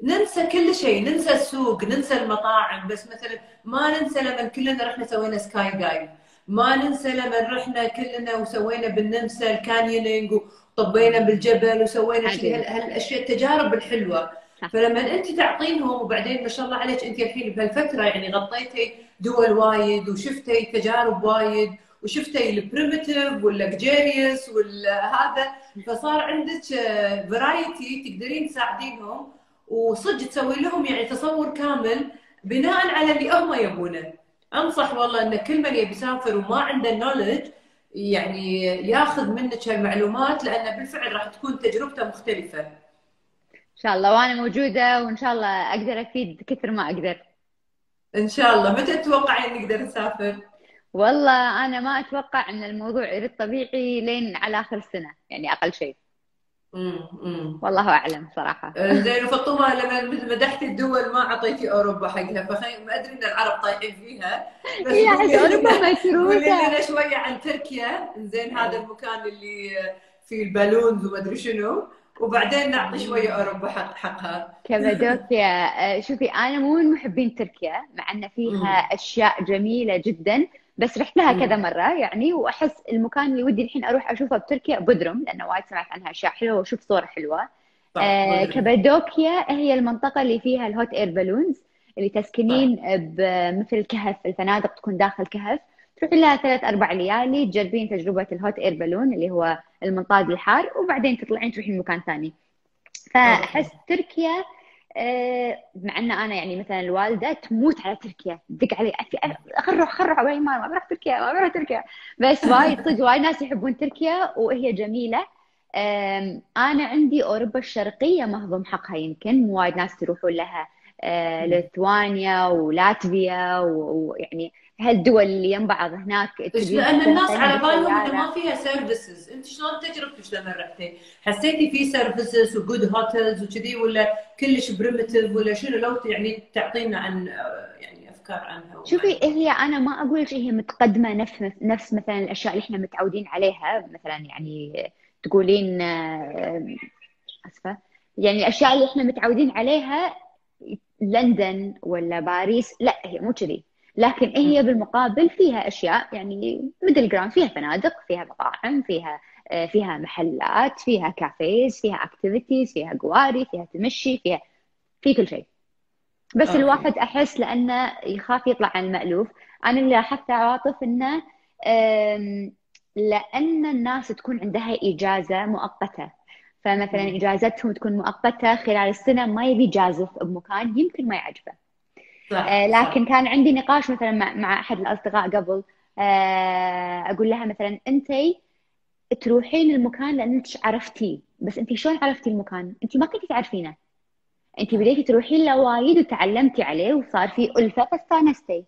ننسى كل شيء ننسى السوق ننسى المطاعم. بس مثلا ما ننسى لما كلنا رحنا سوينا skydive ما ننسى لما رحنا كلنا وسوينا بالنمسا ال canyoning وطبينا بالجبل وسوينا هالأشياء التجارب الحلوة. فلما أنت تعطينهم وبعدين ما شاء الله عليك أنت الحين بهالفترة يعني غطيتي دول وايد وشفتي تجارب وايد وشفتي ال primitive وال luxurious والهذا فصار عندك فرايتي تقدرين تساعدينهم وصدق تسوي لهم يعني تصور كامل بناء على اللي هم يبونه أنصح والله إن كل من يبي يسافر وما عنده نولج يعني ياخذ منك هالمعلومات لأن بالفعل راح تكون تجربته مختلفة. إن شاء الله وأنا موجودة وإن شاء الله أقدر أفيد كثر ما أقدر. إن شاء الله متى تتوقعين نقدر نسافر؟ والله أنا ما أتوقع إن الموضوع يرد طبيعي لين على آخر السنة يعني أقل شيء. والله أعلم صراحة. آه، زين وفطومه لما مدحتي الدول ما أعطيتي أوروبا حقها فخي ما أدري إن العرب طايحين فيها بس هي اوروبا متروكه لنا شوية عن تركيا. زين هذا المكان اللي فيه البالونز وما أدري شنو. وبعدين نعطي شوية أوروبا حق حقها. كابادوكيا آه، شوفي أنا مو من محبين تركيا مع إن فيها أشياء جميلة جدا. بس رحت لها كذا مرة يعني وأحس المكان اللي ودي الحين أروح أشوفه بتركيا بدرم لأنه وايد سمعت عنها أشياء حلوة وأشوف صور حلوة. آه كابادوكيا هي المنطقة اللي فيها ال hot air balloons اللي تسكنين بمثل كهف الفنادق تكون داخل كهف. تروحين لها ثلاث أربع ليالي تجربين تجربة ال hot air balloon اللي هو المنطاد الحار وبعدين تطلعين تروحين مكان ثاني. فأحس تركيا آه، مع إن أنا يعني مثلا الوالدة تموت على تركيا تدق علي خرع خرع وين ما ما بروح تركيا ما بروح تركيا. بس وايد صدق وايد ناس يحبون تركيا وهي جميلة. أنا عندي أوروبا الشرقية مهضم حقها يمكن وايد ناس يروحون لها آه، ليتوانيا ولاتفيا ويعني هالدول اللي يم بعض هناك لأن الناس على بالهم إنه ما فيها services أنت شلون تجربتك لما رحتي؟ حسيتي في services وجود hotels وكذي ولا كلش primitive ولا شنو؟ لو يعني تعطينا عن يعني أفكار عنها شوفي هي أنا ما أقول لك هي متقدمة نفس نفس مثلا الأشياء اللي إحنا متعودين عليها. مثلا يعني تقولين آه، أسفة. يعني الأشياء اللي إحنا متعودين عليها لندن ولا باريس لا هي مو كذي. لكن هي بالمقابل فيها أشياء يعني middle ground فيها فنادق فيها مطاعم فيها آه، فيها محلات فيها cafes فيها activities فيها قواري فيها تمشي فيها في كل شيء. بس okay. الواحد أحس لأنه يخاف يطلع عن المألوف. أنا اللي لاحظت عواطف إنه لأن الناس تكون عندها إجازة مؤقتة. فمثلا إجازتهم تكون مؤقتة خلال السنة ما يبي جازف بمكان يمكن ما يعجبه. صح آه لكن صح. كان عندي نقاش مثلا مع, مع أحد الأصدقاء قبل. آه أقول لها مثلا أنت تروحين المكان لأنك عرفتيه بس أنت شلون عرفتي المكان؟ أنت ما كنتي تعرفينه. أنت بديتي تروحين له وايد وتعلمتي عليه وصار في ألفة فاستانستي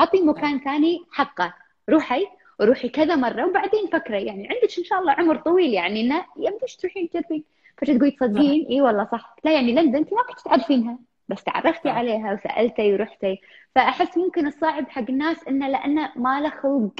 أعطي مكان ثاني حقه. روحي وروحي كذا مرة وبعدين فكري. يعني عندك إن شاء الله عمر طويل يعني إنه يمديش تروحين تجربين. فتقولي تصدقين؟ إي والله صح. لا يعني لندن أنت ما كنت تعرفينها. بس تعرفتي صح. عليها وسالتي ورحتي فأحس ممكن الصعب حق الناس إنه لأنه ما له خلق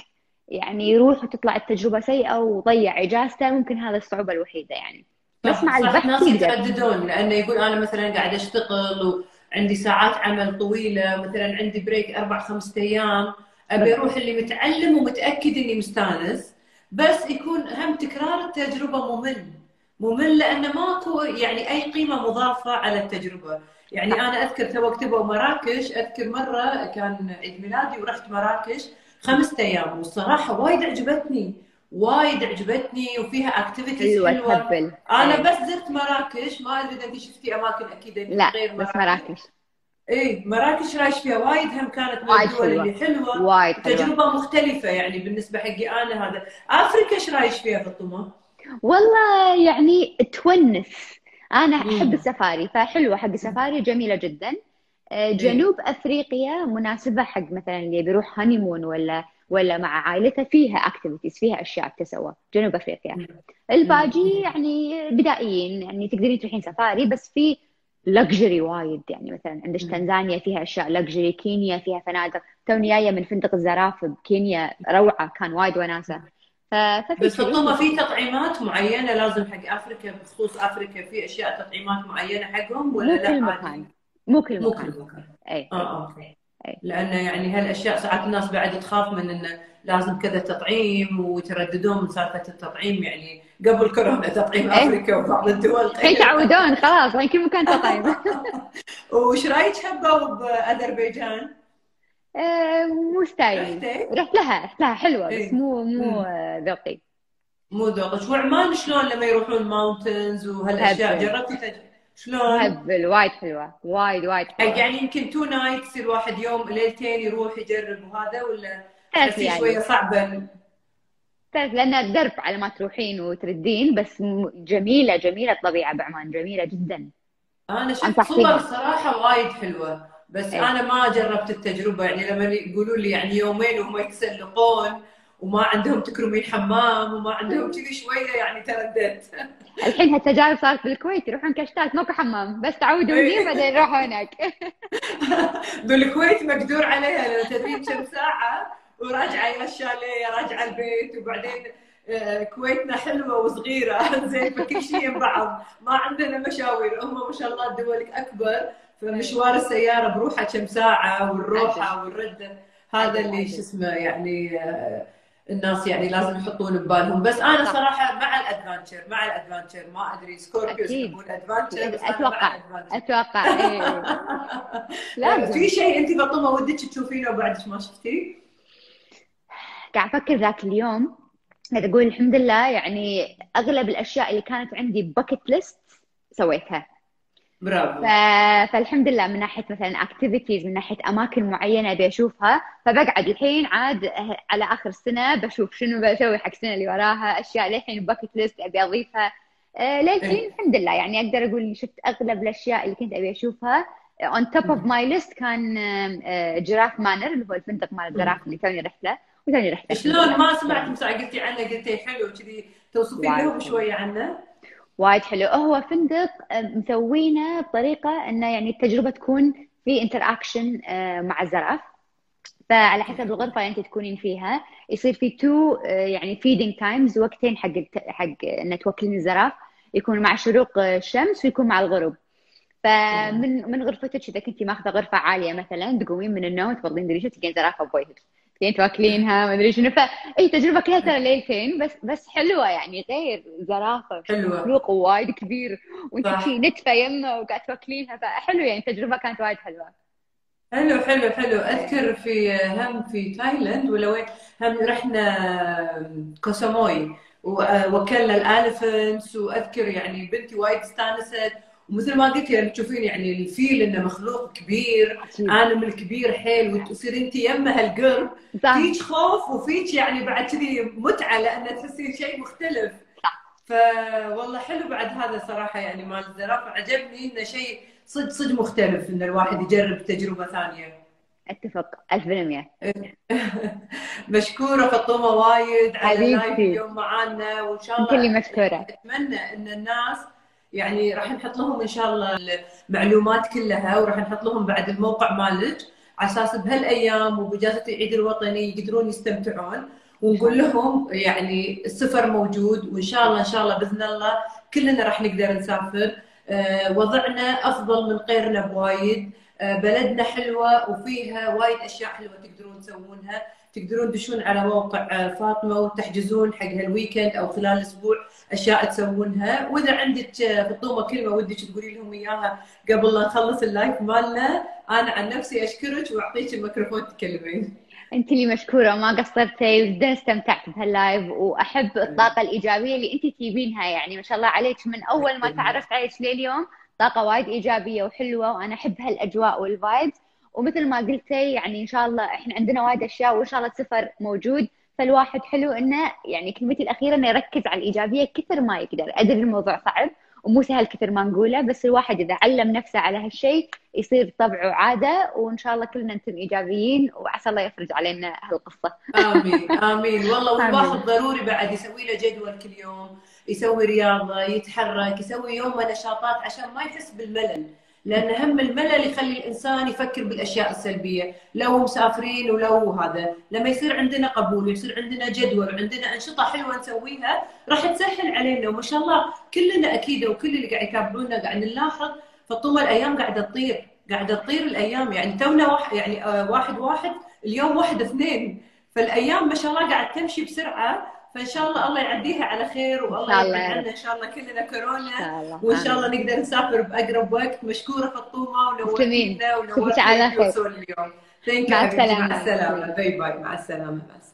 يعني يروح وتطلع التجربة سيئة وضيع إجازته. ممكن هذا الصعوبة الوحيدة يعني. بس مع البحث ناس يترددون لأنه يقول أنا مثلا قاعد أشتغل وعندي ساعات عمل طويلة مثلا عندي بريك أربع خمسة أيام أبي أروح اللي متعلم ومتأكد إني مستانس. بس يكون هم تكرار التجربة ممل ممل لأنه ماكو يعني أي قيمة مضافة على التجربة. يعني أنا أذكر تو كتبوا مراكش أذكر مرة كان عيد ميلادي ورحت مراكش خمسة أيام والصراحة وايد عجبتني وايد عجبتني وفيها activities حلوة تهبل أنا إيه. بس زرت مراكش ما أدري إذا أنت شفتي أماكن أكيد لا غير بس مراكش. مراكش. إيه مراكش رايش فيها وايد هم كانت من الدول. اللي حلوة. وايد تجربة مختلفة يعني بالنسبة حقي أنا هذا. آفريكا إيش رايش فيها فاطمه؟ والله يعني تونس. أنا. أحب السفاري فحلوة حق السفاري جميلة جدا. آه، جنوب أفريقيا مناسبة حق مثلا اللي بيروح honeymoon ولا ولا مع عائلته فيها activities فيها أشياء تسوى جنوب أفريقيا. الباقي يعني بدائيين يعني تقدرين تروحين سفاري بس في luxury وايد. يعني مثلا عندك. تنزانيا فيها أشياء luxury كينيا فيها فنادق. توني جاية من فندق الزراف بكينيا روعة كان وايد وناسة. بس فاطمه في تطعيمات معينة لازم حق أفريكا بخصوص أفريكا في أشياء تطعيمات معينة حقهم ولا مو لا؟ كل؟ مكان. مو كل مو كل مكان. مكان اي آه okay. اي لأن يعني هالأشياء ساعات الناس بعد تخاف من انه لازم كذا تطعيم ويترددون من سالفة التطعيم. يعني قبل كورونا تطعيم اي أفريكا وبعض الدول غير تعودون خلاص الحين كل مكان تطعيم. وش رأيك هبه باذربيجان؟ آه، مو style ي رحتي؟ رحت لها رحت لها حلوة بس إيه. مو مو ذوقي. مو ذوقك. وعمان شلون لما يروحون mountains وهالأشياء؟ جربتي تج... شلون؟ هبل وايد حلوة وايد وايد حق حلوة يعني يمكن two nights الواحد يوم ليلتين يروح يجرب وهذا ولا ثلاث تحسيه شوية صعبة؟ تعرف لأن درب على ما تروحين وتردين بس جميلة جميلة الطبيعة بعمان جميلة جدا. أنا شفت صور صراحة وايد حلوة. بس إيه أنا ما جربت التجربة يعني لما يقولوا لي يعني يومين وهم يتسلقون وما عندهم تكرمين حمام وما عندهم كذي شوية يعني ترددت الحين هالتجارب صارت بالكويت يروحون كشتات ماكو حمام بس تعودوا هني إيه. بعدين يروحوا هناك بالكويت مقدور عليها لأن تدرين كم ساعة وراجعة يا الشاليه راجعة البيت وبعدين آه، كويتنا حلوة وصغيرة زين فكل شيء بعض ما عندنا مشاوير هم ما شاء الله دولك أكبر. فمشوار السيارة بروحه كم ساعة والروحة والرده هذا اللي شو اسمه يعني آه، الناس يعني لازم يحطون ببالهم. بس أنا صراحة مع ال adventure مع ال adventure ما أدري. Scorpios يحبون ال adventure. أتوقع. إيه. لازم. في شيء أنت فاطمه ودك تشوفينه وبعدك ما شفتيه؟ قاعد أفكر ذاك اليوم قاعد أقول الحمد لله يعني أغلب الأشياء اللي كانت عندي bucket list سويتها. ف... برافو فالحمد لله من ناحية مثلا activities من ناحية أماكن معينة أبي أشوفها. فبقعد الحين عاد على آخر السنة بشوف شنو بسوي حق السنة اللي وراها أشياء للحين bucket list أبي أضيفها. آه، للحين إيه. الحمد لله يعني أقدر أقول شفت أغلب الأشياء اللي كنت أبي أشوفها. On top of my list كان آه، Giraffe Manor اللي هو الفندق مال الزراف اللي توني رحت له وتوني رحت شلون؟ ما سمعت قلتي عنه قلتي حلو كذي توصفين لهم شوية عنه. وايد حلو. هو فندق آه، مسوينه بطريقة إنه يعني التجربة تكون في interaction مع الزراف فعلى حسب الغرفة اللي انت تكونين فيها. يصير في two يعني feeding times وقتين حق حق ان توكلين الزراف يكون مع شروق الشمس ويكون مع الغروب. فمن من غرفتك إذا كنتي ماخذة غرفة عالية مثلا تقومين من النوم تفضين دريشة تلقين زرافه بوجهك. تلقين تواكلينها ما أدري شنو. فاي تجربة كلها ترى ليلتين بس بس حلوة يعني غير زرافه حلوة. مخلوق وايد كبير وأنت شي نتفة يمه وقاعد تواكلينها فحلو يعني التجربه كانت وايد حلوة. حلو حلو حلو. أذكر في هم في تايلاند ولا وين؟ هم رحنا كوساموي ووكلنا ال elephants وأذكر يعني بنتي وايد استانست ومثل ما قلت لما تشوفين يعني الفيل إنه مخلوق كبير أكيد. animal كبير حيل وتصير أنت يمه هالقرب فيك خوف وفيك يعني بعد كذي متعة لأن تحسين شيء مختلف. فوالله حلو بعد هذا صراحة يعني مال الزرافة. عجبني إنه شيء صدق صدق مختلف إن الواحد يجرب تجربة ثانية. أتفق 1000% مشكورة فاطمه وايد على لايف حبيبتي اليوم معانا وإن شاء الله اللي مشكورة. أتمنى إن الناس يعني راح نحط لهم إن شاء الله المعلومات كلها وراح نحط لهم بعد الموقع مالك على أساس بهالأيام وبإجازة العيد الوطني يقدرون يستمتعون ونقول لهم يعني السفر موجود وإن شاء الله إن شاء الله بإذن الله كلنا راح نقدر نسافر. آه، وضعنا أفضل من غيرنا بوايد. آه، بلدنا حلوة وفيها وايد أشياء حلوة تقدرون تسوونها. تقدرون تدشون على موقع آه، فاطمة وتحجزون حق هال weekend أو خلال الأسبوع. أشياء تسوونها. وإذا عندك آه، فطومه كلمة ودك تقولي لهم إياها قبل لا نخلص ال live مالنا أنا عن نفسي أشكرك وأعطيك الميكروفون تكلمين. أنت اللي مشكورة وما قصرتي وجدا استمتعت بهال live وأحب الطاقة الإيجابية اللي أنت تجيبينها يعني ما شاء الله عليك من أول ما تعرفت عليك لليوم. طاقة وايد إيجابية وحلوة وأنا أحب هالأجواء وال vibes ومثل ما قلتي يعني إن شاء الله إحنا عندنا وايد أشياء وإن شاء الله السفر موجود. فالواحد حلو إنه يعني كلمتي الأخيرة إنه يركز على الإيجابية كثر ما يقدر أدري الموضوع صعب ومو سهل كثر ما نقوله بس الواحد إذا علم نفسه على هالشيء يصير طبعه عاده وإن شاء الله كلنا نتم إيجابيين وعسى الله يفرج علينا هالقصة. آمين آمين والله والواحد ضروري بعد يسوي له جدول كل يوم يسوي رياضة يتحرك يسوي يوم نشاطات عشان ما يحس بالملل. لأن هم الملل يخلي الإنسان يفكر بالأشياء السلبية. لو مسافرين ولو هذا. لما يصير عندنا قبول ويصير عندنا جدول وعندنا أنشطة حلوة نسويها راح تسهل علينا. وما شاء الله كلنا أكيد وكل اللي قاعد يتابعونا قاعد نلاحظ فطول الأيام قاعدة تطير. قاعدة تطير الأيام. يعني تونا واحد يعني آه، واحد واحد اليوم واحد اثنين. فالأيام ما شاء الله قاعد تمشي بسرعة. فإن شاء الله الله يعديها على خير والله يبعد عنا إن شاء الله كلنا كورونا. وإن شاء الله نقدر نسافر بأقرب وقت. مشكورة فطومة ونورتينا ونورتينا على خير. اليوم. مع السلامه مع السلامه باي باي مع السلامة. مع السلامة.